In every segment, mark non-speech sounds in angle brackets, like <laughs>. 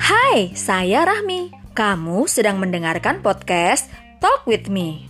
Hai, saya Rahmi. Kamu sedang mendengarkan podcast Talk with Me.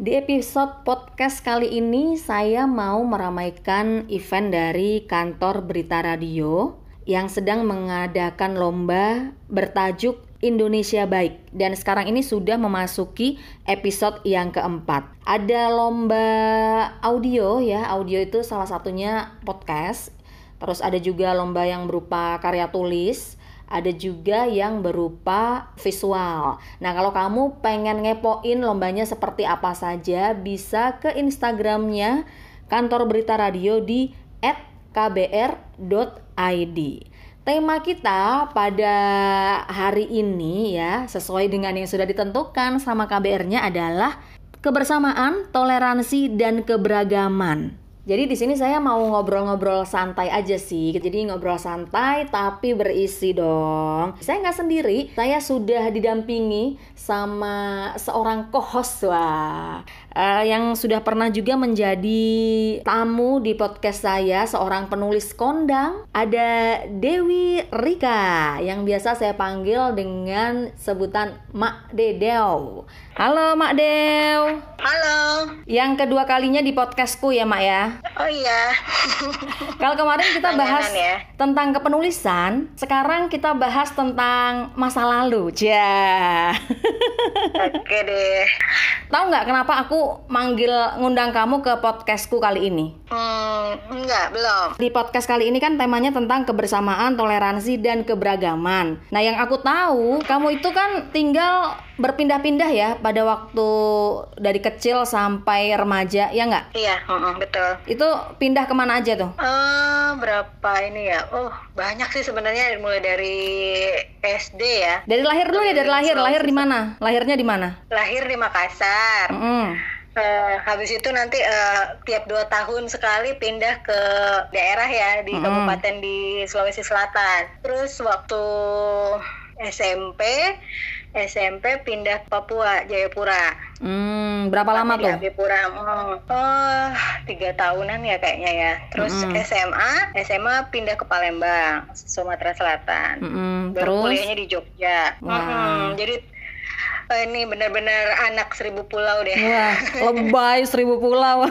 Di episode podcast kali ini saya mau meramaikan event dari kantor Berita Radio yang sedang mengadakan lomba bertajuk Indonesia Baik dan sekarang ini sudah memasuki episode yang keempat. Ada lomba audio ya, audio itu salah satunya podcast. Terus ada juga lomba yang berupa karya tulis, ada juga yang berupa visual. Nah, kalau kamu pengen ngepoin lombanya seperti apa saja, bisa ke Instagramnya kantor berita radio di @kbr.id. Tema kita pada hari ini ya, sesuai dengan yang sudah ditentukan sama KBR-nya adalah kebersamaan, toleransi dan keberagaman. Jadi di sini saya mau ngobrol-ngobrol santai aja sih. Jadi ngobrol santai tapi berisi dong. Saya nggak sendiri, saya sudah didampingi sama seorang co-host. Uh, yang sudah pernah juga menjadi tamu di podcast saya, seorang penulis kondang, ada Dewi Rika yang biasa saya panggil dengan sebutan Mak Dedeo. Halo Mak Dew. Halo. Yang kedua kalinya di podcastku ya Mak ya. Oh iya. <laughs> Kalau kemarin kita bahas ya. tentang kepenulisan, sekarang kita bahas tentang masa lalu. Ja. Oke deh. Tahu nggak kenapa aku manggil ngundang kamu ke podcastku kali ini? Hmm, enggak, belum. Di podcast kali ini kan temanya tentang kebersamaan, toleransi, dan keberagaman. Nah, yang aku tahu, kamu itu kan tinggal berpindah-pindah ya pada waktu dari kecil sampai remaja, ya nggak? Iya, betul. Itu pindah ke mana aja tuh? Uh, berapa ini ya? Oh, banyak sih sebenarnya mulai dari SD ya. Dari lahir dulu ya, dari lahir. Lahir di mana? Lahirnya di mana? Lahir di Makassar. Mm -hmm. Uh, habis itu nanti uh, tiap dua tahun sekali pindah ke daerah ya di mm -hmm. kabupaten di Sulawesi Selatan. Terus waktu SMP SMP pindah ke Papua Jayapura. Hmm, berapa lama tuh? Jayapura, oh, oh tiga tahunan ya kayaknya ya. Terus mm -hmm. SMA, SMA pindah ke Palembang, Sumatera Selatan. Mm -hmm. Terus kuliahnya di Jogja. Wow. Mm -hmm. Jadi ini benar-benar anak seribu pulau deh. Wah, <laughs> lebay seribu pulau. <laughs>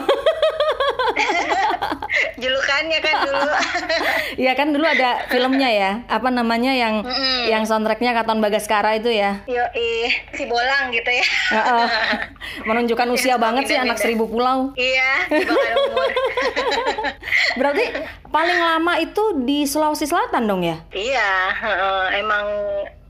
julukannya kan dulu. <laughs> Iya kan dulu ada filmnya ya. Apa namanya yang mm -hmm. yang soundtracknya Katon Bagaskara itu ya? Yo ih si bolang gitu ya. Uh, uh, menunjukkan usia banget sih anak seribu pulau. Iya umur. Berarti paling lama itu di Sulawesi Selatan dong ya? Iya uh, emang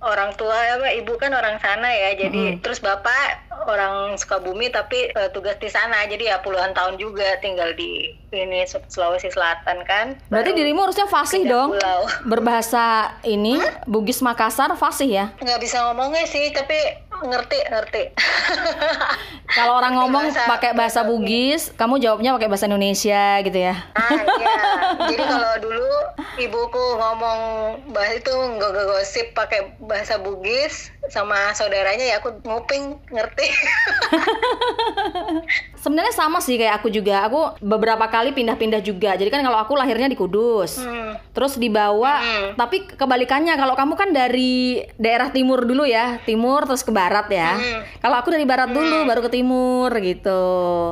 orang tua apa ibu kan orang sana ya jadi mm-hmm. terus bapak orang Sukabumi tapi uh, tugas di sana jadi ya puluhan tahun juga tinggal di ini Sulawesi Selatan kan. Berarti dirimu harusnya fasih dong. pulau. berbahasa ini hmm? Bugis Makassar fasih ya? Nggak bisa ngomongnya sih tapi ngerti ngerti. <laughs> Kalau orang ngomong pakai bahasa Bugis kamu jawabnya pakai bahasa Indonesia gitu ya? Ah iya. Jadi kalau <laughs> dulu ibuku ngomong bahasa itu nggak gosip pakai bahasa Bugis sama saudaranya ya aku nguping ngerti <laughs> sebenarnya sama sih kayak aku juga aku beberapa kali pindah-pindah juga jadi kan kalau aku lahirnya di Kudus hmm. terus dibawa hmm. tapi kebalikannya kalau kamu kan dari daerah timur dulu ya timur terus ke barat ya hmm. kalau aku dari barat hmm. dulu baru ke timur gitu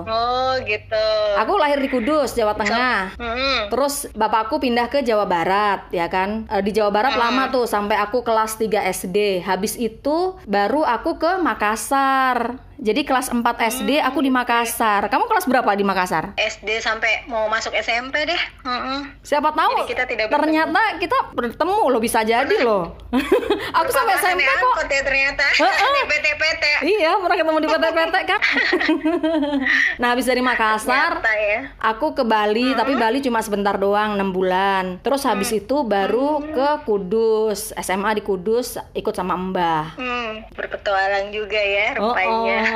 oh gitu aku lahir di Kudus Jawa Tengah hmm. terus bapakku pindah ke Jawa Barat ya kan e, di Jawa Barat hmm. lama tuh sampai aku kelas 3 SD habis itu baru aku ke Makassar jadi kelas 4 SD aku di Makassar. Kamu kelas berapa di Makassar? SD sampai mau masuk SMP deh. Mm-mm. Siapa tahu jadi kita tidak ternyata bertemu. kita bertemu loh bisa jadi Pernah. loh. <laughs> aku sampai SMP kok. Ya, ternyata <laughs> di PT-PT. Iya, pernah ketemu di PT-PT kan. <laughs> nah, habis dari Makassar, ya. aku ke Bali, hmm. tapi Bali cuma sebentar doang, 6 bulan. Terus habis hmm. itu baru hmm. ke Kudus, SMA di Kudus ikut sama Mbah. Hmm, berpetualang juga ya rupanya. Oh, oh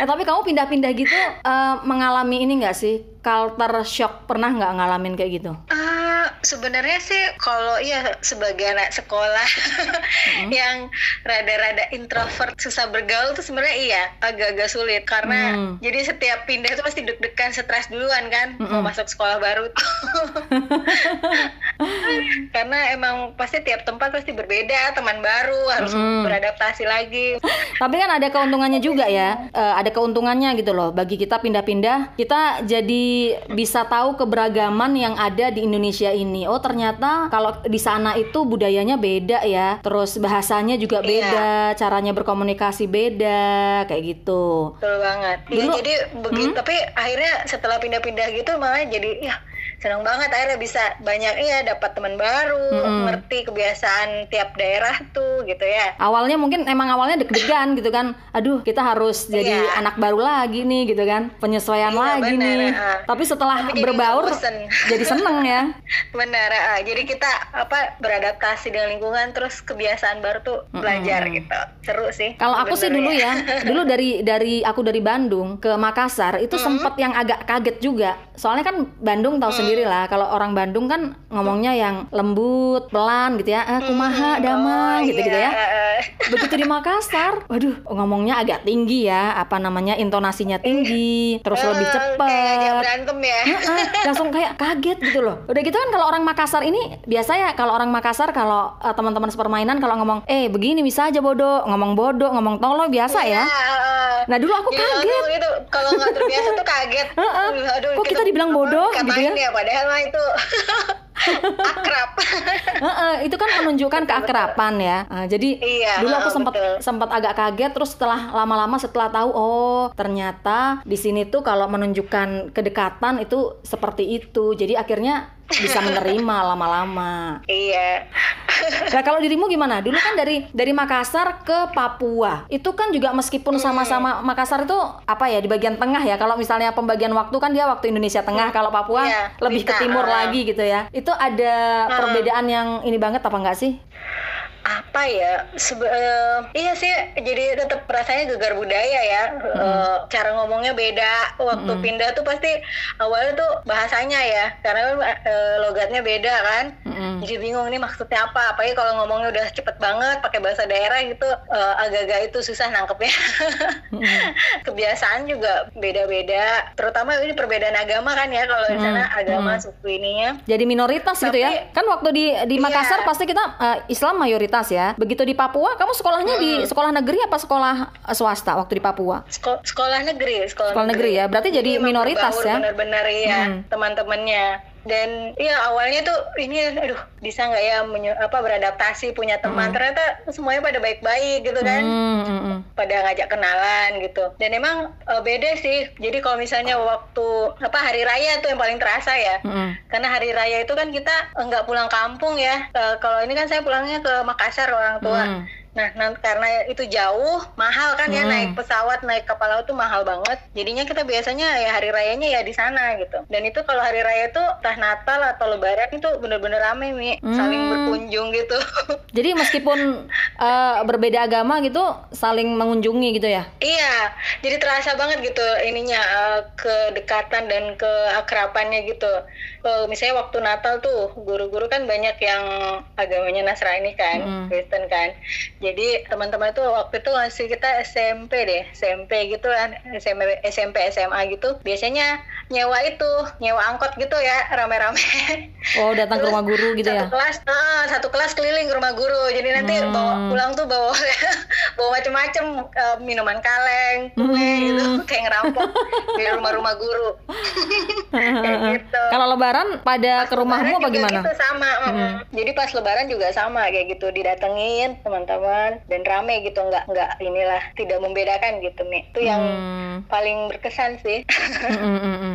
eh tapi kamu pindah-pindah gitu uh, mengalami ini nggak sih culture shock pernah nggak ngalamin kayak gitu? Uh, sebenarnya sih kalau iya sebagai anak sekolah mm-hmm. <laughs> yang rada-rada introvert susah bergaul tuh sebenarnya iya agak-agak sulit karena mm. jadi setiap pindah tuh pasti deg-degan stres duluan kan mm-hmm. mau masuk sekolah baru tuh <laughs> karena emang pasti tiap tempat pasti berbeda teman baru harus mm. beradaptasi lagi <laughs> tapi kan ada keuntungannya juga ya uh, ada keuntungannya gitu loh bagi kita pindah-pindah kita jadi bisa tahu keberagaman yang ada di Indonesia ini. Oh, ternyata kalau di sana itu budayanya beda ya. Terus bahasanya juga iya. beda, iya. caranya berkomunikasi beda, kayak gitu. Betul banget. Iya, jadi begitu. Hmm? Tapi akhirnya setelah pindah-pindah gitu malah jadi ya senang banget akhirnya bisa banyak iya dapat teman baru hmm. ngerti kebiasaan tiap daerah tuh gitu ya awalnya mungkin emang awalnya deg-degan <laughs> gitu kan aduh kita harus jadi iya. anak baru lagi nih gitu kan penyesuaian iya, lagi bener, nih uh. tapi setelah tapi berbaur jadi seneng ya <laughs> benar uh. jadi kita apa beradaptasi dengan lingkungan terus kebiasaan baru tuh belajar hmm. gitu seru sih kalau aku sih dulu ya <laughs> dulu dari dari aku dari Bandung ke Makassar itu hmm. sempet yang agak kaget juga soalnya kan Bandung tahu hmm. sendiri lah kalau orang Bandung kan ngomongnya yang lembut pelan gitu ya. Eh, kumaha hmm, damai oh, gitu gitu ya. Begitu di Makassar waduh ngomongnya agak tinggi ya. Apa namanya intonasinya tinggi terus lebih oh, cepet. berantem ya. Langsung kayak kaget gitu loh. Udah gitu kan kalau orang Makassar ini biasa ya kalau orang Makassar kalau uh, teman-teman sepermainan kalau ngomong eh begini bisa aja bodoh. Ngomong bodoh ngomong tolong biasa ya. Nah dulu aku kaget. itu kalau nggak terbiasa tuh kaget. Aduh, kok kita dibilang bodoh gitu ya, ya padahal mah itu <laughs> akrab. uh, uh, itu kan menunjukkan keakraban ya. Uh, jadi iya, dulu aku sempat sempat agak kaget terus setelah lama-lama setelah tahu oh ternyata di sini tuh kalau menunjukkan kedekatan itu seperti itu. Jadi akhirnya bisa menerima <laughs> lama-lama. Iya. <laughs> Nah kalau dirimu gimana? Dulu kan dari dari Makassar ke Papua. Itu kan juga meskipun hmm. sama-sama Makassar itu apa ya di bagian tengah ya. Kalau misalnya pembagian waktu kan dia waktu Indonesia Tengah. Hmm. Kalau Papua iya, lebih ke timur uh. lagi gitu ya. Itu ada uh. perbedaan yang ini banget apa enggak sih? Apa ya Sebe uh, iya sih jadi tetap rasanya gegar budaya ya mm. uh, cara ngomongnya beda waktu mm. pindah tuh pasti awalnya tuh bahasanya ya karena uh, logatnya beda kan mm. jadi bingung nih maksudnya apa apalagi kalau ngomongnya udah cepet banget pakai bahasa daerah gitu uh, agak-agak itu susah nangkepnya <laughs> mm. kebiasaan juga beda-beda terutama ini perbedaan agama kan ya kalau di sana agama mm. suku ininya jadi minoritas Tapi, gitu ya kan waktu di di iya. Makassar iya. pasti kita uh, Islam mayoritas ya. Begitu di Papua, kamu sekolahnya hmm. di sekolah negeri apa sekolah eh, swasta waktu di Papua? Seko sekolah negeri, sekolah, sekolah negeri. negeri ya. Berarti jadi, jadi minoritas ya. Benar-benar ya hmm. teman-temannya dan ya awalnya tuh ini aduh bisa nggak ya menyu, apa beradaptasi punya teman. Mm. ternyata semuanya pada baik-baik gitu kan. Mm, mm, pada ngajak kenalan gitu. Dan emang uh, beda sih. Jadi kalau misalnya waktu apa hari raya tuh yang paling terasa ya. Mm. karena hari raya itu kan kita nggak pulang kampung ya. Uh, kalau ini kan saya pulangnya ke Makassar orang tua. Mm Nah, nah, karena itu jauh, mahal kan ya, hmm. ya naik pesawat, naik kapal laut tuh mahal banget. Jadinya kita biasanya ya hari rayanya ya di sana gitu. Dan itu kalau hari raya tuh entah Natal atau Lebaran itu bener-bener rame nih, hmm. saling berkunjung gitu. <laughs> Jadi meskipun uh, berbeda agama gitu, saling mengunjungi gitu ya? Iya, jadi terasa banget gitu ininya uh, kedekatan dan keakrapannya gitu. Uh, misalnya waktu Natal tuh guru-guru kan banyak yang agamanya Nasrani kan, hmm. Kristen kan jadi teman-teman itu waktu itu ngasih kita SMP deh SMP gitu kan SMP SMP SMA gitu. Biasanya nyewa itu nyewa angkot gitu ya rame-rame. Oh datang Terus, ke rumah guru gitu satu ya? kelas uh, satu kelas keliling ke rumah guru. Jadi nanti hmm. bawa pulang tuh bawa <laughs> bawa macem-macem uh, minuman kaleng kue hmm. gitu <laughs> kayak ngerampok di rumah-rumah guru. <laughs> Gitu. Kalau lebaran pada pas ke rumahmu apa gimana? gitu sama hmm. jadi pas lebaran juga sama kayak gitu didatengin teman-teman teman dan rame gitu nggak nggak inilah tidak membedakan gitu nih itu yang hmm. paling berkesan sih.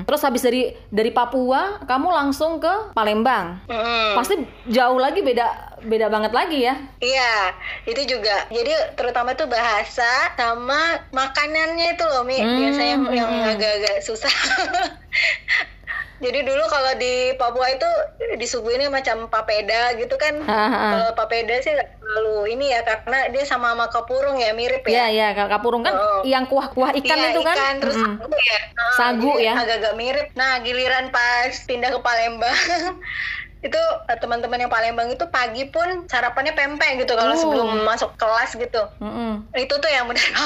Terus habis dari dari Papua kamu langsung ke Palembang. Mm. pasti jauh lagi beda beda banget lagi ya. Iya itu juga. Jadi terutama itu bahasa sama makanannya itu loh mi. Hmm. biasanya yang, yang agak-agak susah <laughs> Jadi dulu kalau di Papua itu disuguhinnya macam papeda gitu kan. Kalau papeda sih terlalu ini ya karena dia sama sama kapurung ya mirip ya. Iya iya kapurung kan oh. yang kuah-kuah ikan iya, itu kan. Ikan, terus mm -hmm. sagu ya. Nah, sagu ya. Agak-agak mirip. Nah giliran pas pindah ke Palembang <laughs> itu uh, teman-teman yang Palembang itu pagi pun sarapannya pempek gitu kalau Oh. sebelum masuk kelas gitu Mm-mm. itu tuh yang benar <laughs>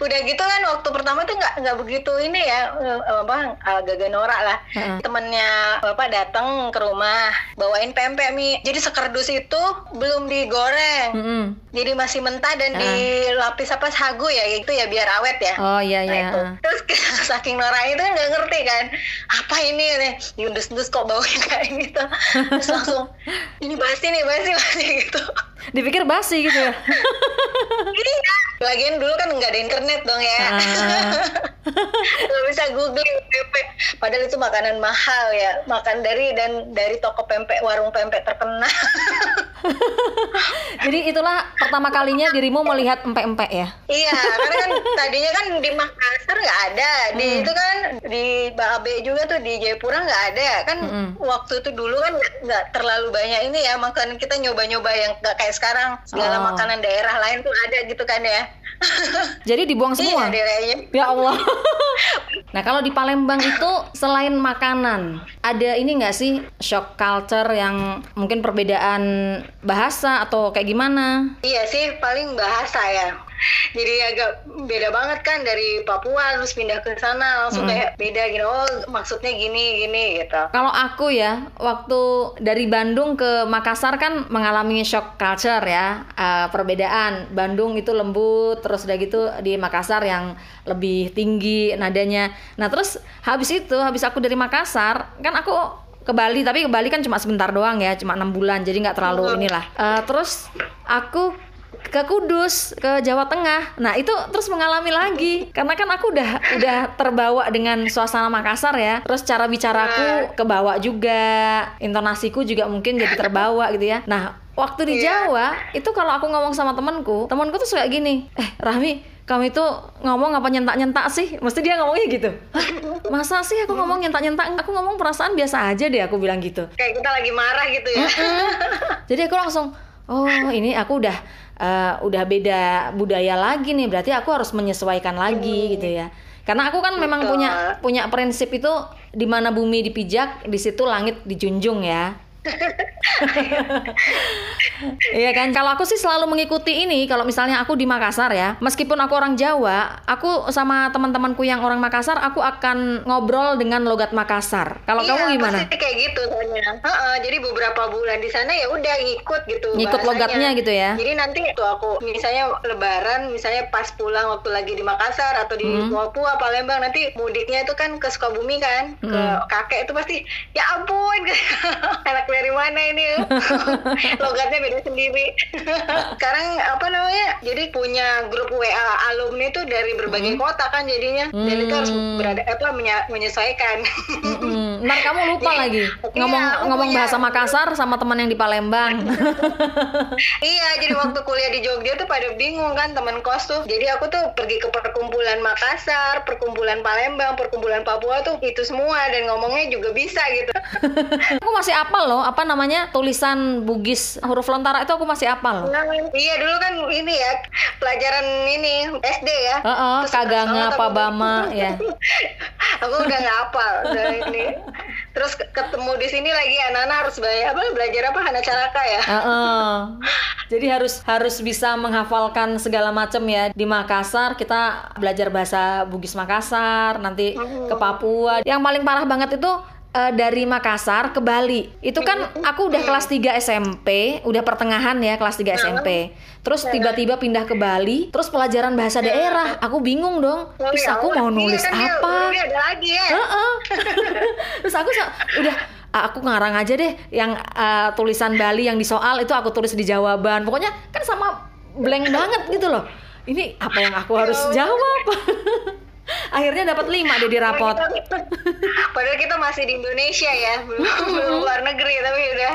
udah gitu kan waktu pertama tuh nggak nggak begitu ini ya eh, apa uh, gaga norak lah Heeh. temennya bapak datang ke rumah bawain pempek mie jadi sekerdus itu belum digoreng Mm-mm. jadi masih mentah dan dilapis apa sagu ya itu ya biar awet ya Oh iya Nah, iya. itu. Terus <laughs> saking noranya itu kan nggak ngerti kan apa ini nih diundus-undus kok baunya <laughs> kayak gitu terus langsung ini basi nih basi basi gitu Dipikir basi gitu ya. iya lagian dulu kan nggak ada internet dong ya Ah. <laughs> nggak bisa googling pempek padahal itu makanan mahal ya makan dari dan dari toko pempek warung pempek terkenal <laughs> Jadi itulah pertama kalinya dirimu melihat empek-empek ya. Iya, karena kan tadinya kan di Makassar nggak ada, di Hmm. itu kan di Babe juga tuh di Jayapura nggak ada, kan Mm-mm. waktu itu dulu kan nggak- terlalu banyak ini ya, makanan kita nyoba-nyoba yang nggak kayak sekarang segala Oh. makanan daerah lain tuh ada gitu kan ya. <laughs> Jadi dibuang semua. Iya. Ya Allah. <laughs> nah kalau di Palembang itu selain makanan, ada ini nggak sih shock culture yang mungkin perbedaan bahasa atau kayak gimana? Iya sih, paling bahasa ya. Jadi agak beda banget kan dari Papua terus pindah ke sana langsung Mm-mm. kayak beda gini. Oh, maksudnya gini gini gitu. Kalau aku ya, waktu dari Bandung ke Makassar kan mengalami shock culture ya, eh, perbedaan. Bandung itu lembut, terus udah gitu di Makassar yang lebih tinggi nadanya. Nah terus habis itu, habis aku dari Makassar, kan aku ke Bali, tapi ke Bali kan cuma sebentar doang ya, cuma enam bulan, jadi nggak terlalu inilah. Eh, terus aku ke Kudus, ke Jawa Tengah. Nah, itu terus mengalami lagi. Karena kan aku udah udah terbawa dengan suasana Makassar ya. Terus cara bicaraku kebawa juga, intonasiku juga mungkin jadi terbawa gitu ya. Nah, waktu di Iya. Jawa, itu kalau aku ngomong sama temanku, temanku tuh suka gini, "Eh, Rahmi, kamu itu ngomong apa nyentak-nyentak sih?" Mesti dia ngomongnya gitu. "Hah, Masa sih aku ngomong nyentak-nyentak? Aku ngomong perasaan biasa aja deh, aku bilang gitu. Kayak kita lagi marah gitu ya. Jadi aku langsung, oh ini aku udah eh, udah beda budaya lagi nih, berarti aku harus menyesuaikan lagi gitu ya. Karena aku kan memang Betul. punya punya prinsip itu di mana bumi dipijak, di situ langit dijunjung ya. <laughs> Iya kan, kalau aku sih selalu mengikuti ini. Kalau misalnya aku di Makassar ya, meskipun aku orang Jawa, aku sama teman-temanku yang orang Makassar, aku akan ngobrol dengan logat Makassar. Kalau Iya, kamu gimana? Pasti kayak gitu soalnya. Heeh, jadi beberapa bulan di sana ya udah ngikut gitu. Ngikut bahasanya. logatnya gitu ya? Jadi nanti tuh aku misalnya Lebaran, misalnya pas pulang waktu lagi di Makassar atau di Hmm. Papua, Palembang, nanti mudiknya itu kan ke Sukabumi kan, ke Hmm. kakek itu pasti ya ampun, <laughs> anak dari mana ini? <laughs> Logatnya beda sendiri. <laughs> Sekarang apa namanya? Jadi punya grup WA alumni itu dari berbagai kota kan jadinya, dan itu harus Hmm. berada apa menyesuaikan. Mm-mm. Ntar kamu lupa Jadi, lagi iya, ngomong aku ngomong punya- bahasa Makassar sama teman yang di Palembang. <laughs> Iya, jadi waktu kuliah di Jogja tuh pada bingung kan teman kos tuh. Jadi aku tuh pergi ke perkumpulan Makassar, perkumpulan Palembang, perkumpulan Papua tuh itu semua dan ngomongnya juga bisa gitu. aku masih apal loh, apa namanya tulisan Bugis huruf lontara itu aku masih apal. Nah, iya dulu kan ini ya pelajaran ini SD ya. Heeh, Terus kaganga, aku- pabama, ya. <laughs> aku udah nggak hafal dari ini. Terus ke- ketemu di sini lagi anak-anak harus belajar apa belajar apa Hana Caraka ya. Heeh. <laughs> Jadi harus harus bisa menghafalkan segala macam ya. Di Makassar kita belajar bahasa Bugis Makassar, nanti ke Papua. Yang paling parah banget itu eh, dari Makassar ke Bali. Itu kan aku udah kelas 3 SMP, udah pertengahan ya kelas 3 SMP. Terus tiba-tiba pindah ke Bali, terus pelajaran bahasa daerah. Aku bingung dong. Oh, Terus ya aku Allah. mau Iya nulis kan apa? ya. <laughs> Terus aku udah ah, aku ngarang aja deh yang ah, tulisan Bali yang di soal itu aku tulis di jawaban. Pokoknya kan sama blank banget gitu loh. Ini apa yang aku harus jawab? <laughs> Akhirnya dapat lima deh di rapot. Padahal kita masih di Indonesia ya, <laughs> belum, belum luar negeri tapi udah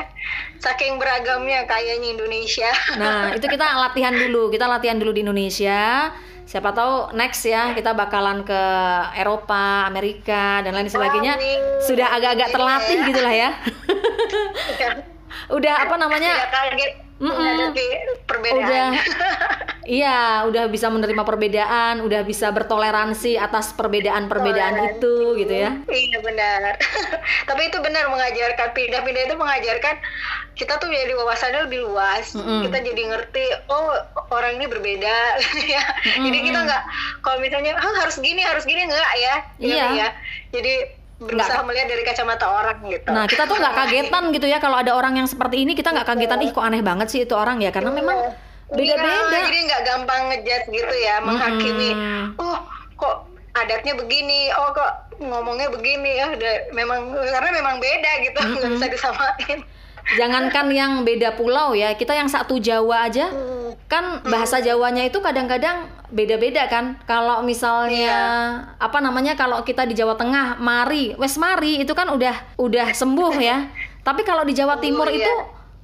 saking beragamnya kayaknya Indonesia. Nah, itu kita latihan dulu. Kita latihan dulu di Indonesia. Siapa tahu next ya kita bakalan ke Eropa, Amerika dan lain sebagainya. Amin. Sudah agak-agak terlatih Iya. gitulah ya. <laughs> Udah apa namanya? Tidak kaget Mm-mm. menghadapi perbedaan. udah <laughs> Iya, udah bisa menerima perbedaan, udah bisa bertoleransi atas perbedaan-perbedaan itu gitu ya. Iya benar. <laughs> Tapi itu benar mengajarkan pindah-pindah itu mengajarkan kita tuh jadi wawasannya lebih luas. Mm -hmm. Kita jadi ngerti oh orang ini berbeda <laughs> ya. Mm -hmm. Jadi kita nggak kalau misalnya harus gini harus gini enggak ya. Iya. Ya. Jadi berusaha nggak, melihat dari kacamata orang gitu. Nah kita tuh nggak kagetan gitu ya kalau ada orang yang seperti ini kita nggak kagetan ih kok aneh banget sih itu orang ya karena memang beda-beda. Iya, jadi nggak gampang ngejat gitu ya menghakimi. Hmm. Oh kok adatnya begini, oh kok ngomongnya begini ya udah memang karena memang beda gitu nggak hmm. bisa disamain. Jangankan yang beda pulau ya, kita yang satu Jawa aja, hmm. Kan bahasa Jawanya itu kadang-kadang beda-beda kan. Kalau misalnya yeah. apa namanya kalau kita di Jawa Tengah, mari, wes mari itu kan udah udah sembuh ya. <laughs> Tapi kalau di Jawa Timur oh, itu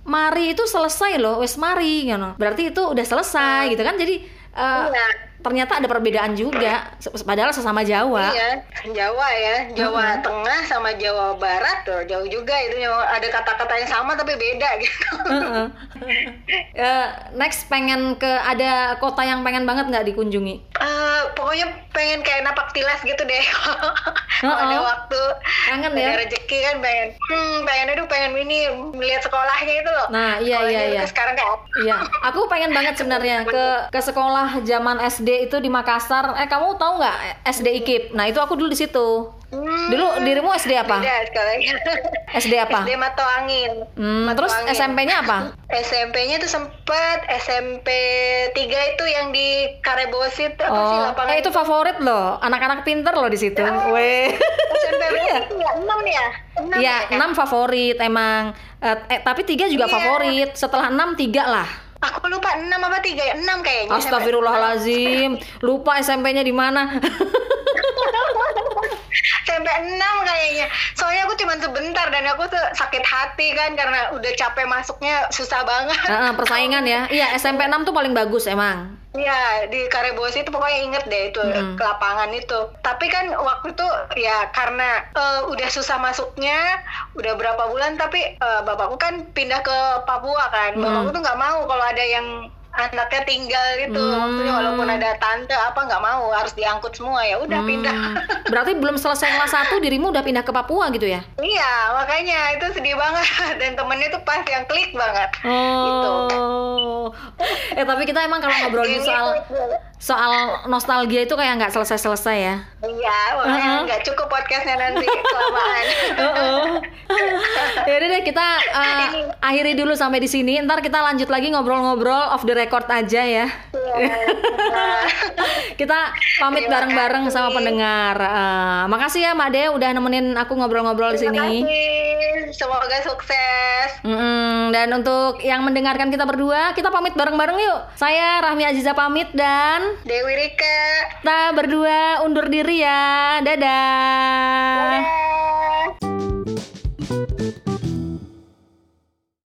mari itu selesai loh, wes mari, you know. berarti itu udah selesai gitu kan. Jadi uh, ternyata ada perbedaan juga padahal sesama Jawa. Iya Jawa ya. Jawa -huh. Tengah sama Jawa Barat tuh jauh juga itu ada kata-kata yang sama tapi beda gitu. Uh -huh. uh, next pengen ke ada kota yang pengen banget nggak dikunjungi? Uh, pokoknya pengen kayak napak tilas gitu deh. <laughs> Uh -oh. ada waktu kangen ya. ada rezeki kan pengen hmm pengen aduh pengen ini melihat sekolahnya itu loh. Nah iya iya iya. sekarang kayak iya aku pengen banget sebenarnya ke <laughs> ke sekolah zaman SD itu di Makassar. Eh kamu tahu nggak SD IKIP? Nah itu aku dulu di situ. Hmm, dulu dirimu SD apa? SD <laughs> apa? SD Mato Angin. Hmm, Mato terus SMP-nya apa? <laughs> SMP-nya tuh sempet SMP 3 itu yang di Karebosit apa oh, sih lapangan eh, itu favorit loh. Anak-anak pinter loh di situ. Oh, Weh. SMP <laughs> iya. ya 6 ya? 6 ya, ya 6 favorit emang. Eh, eh tapi 3 juga iya. favorit. Setelah 6 3 lah. Aku lupa 6 apa 3 ya? 6 kayaknya. Astagfirullahalazim. Lupa SMP-nya di mana? <laughs> SMP 6 kayaknya. Soalnya aku cuma sebentar dan aku tuh sakit hati kan karena udah capek masuknya susah banget. Uh, persaingan ya. Iya, SMP 6 tuh paling bagus emang. Iya di Karebosi itu pokoknya inget deh itu hmm. ke lapangan itu. Tapi kan waktu itu ya karena uh, udah susah masuknya, udah berapa bulan tapi uh, bapakku kan pindah ke Papua kan. Hmm. Bapakku tuh nggak mau kalau ada yang anaknya tinggal gitu hmm. maksudnya walaupun ada tante apa nggak mau harus diangkut semua ya udah hmm. pindah <laughs> berarti belum selesai kelas satu dirimu udah pindah ke Papua gitu ya iya makanya itu sedih banget <laughs> dan temennya tuh pas yang klik banget oh. gitu eh tapi kita emang kalau ngobrolin soal soal nostalgia itu kayak nggak selesai-selesai ya. Iya, makanya nggak uh -huh. cukup podcastnya nanti kelamaan. <laughs> uh -uh. ya udah deh kita <laughs> uh, akhiri dulu sampai di sini. Ntar kita lanjut lagi ngobrol-ngobrol off the record aja ya. Iya, <laughs> kita pamit bareng-bareng sama pendengar. Uh, makasih ya Mak De udah nemenin aku ngobrol-ngobrol di sini. Semoga sukses. Mm -mm. Dan untuk yang mendengarkan kita berdua, kita pamit bareng-bareng yuk. Saya Rahmi Aziza pamit dan Dewi Rika. Kita berdua undur diri ya. Dadah. Dadah.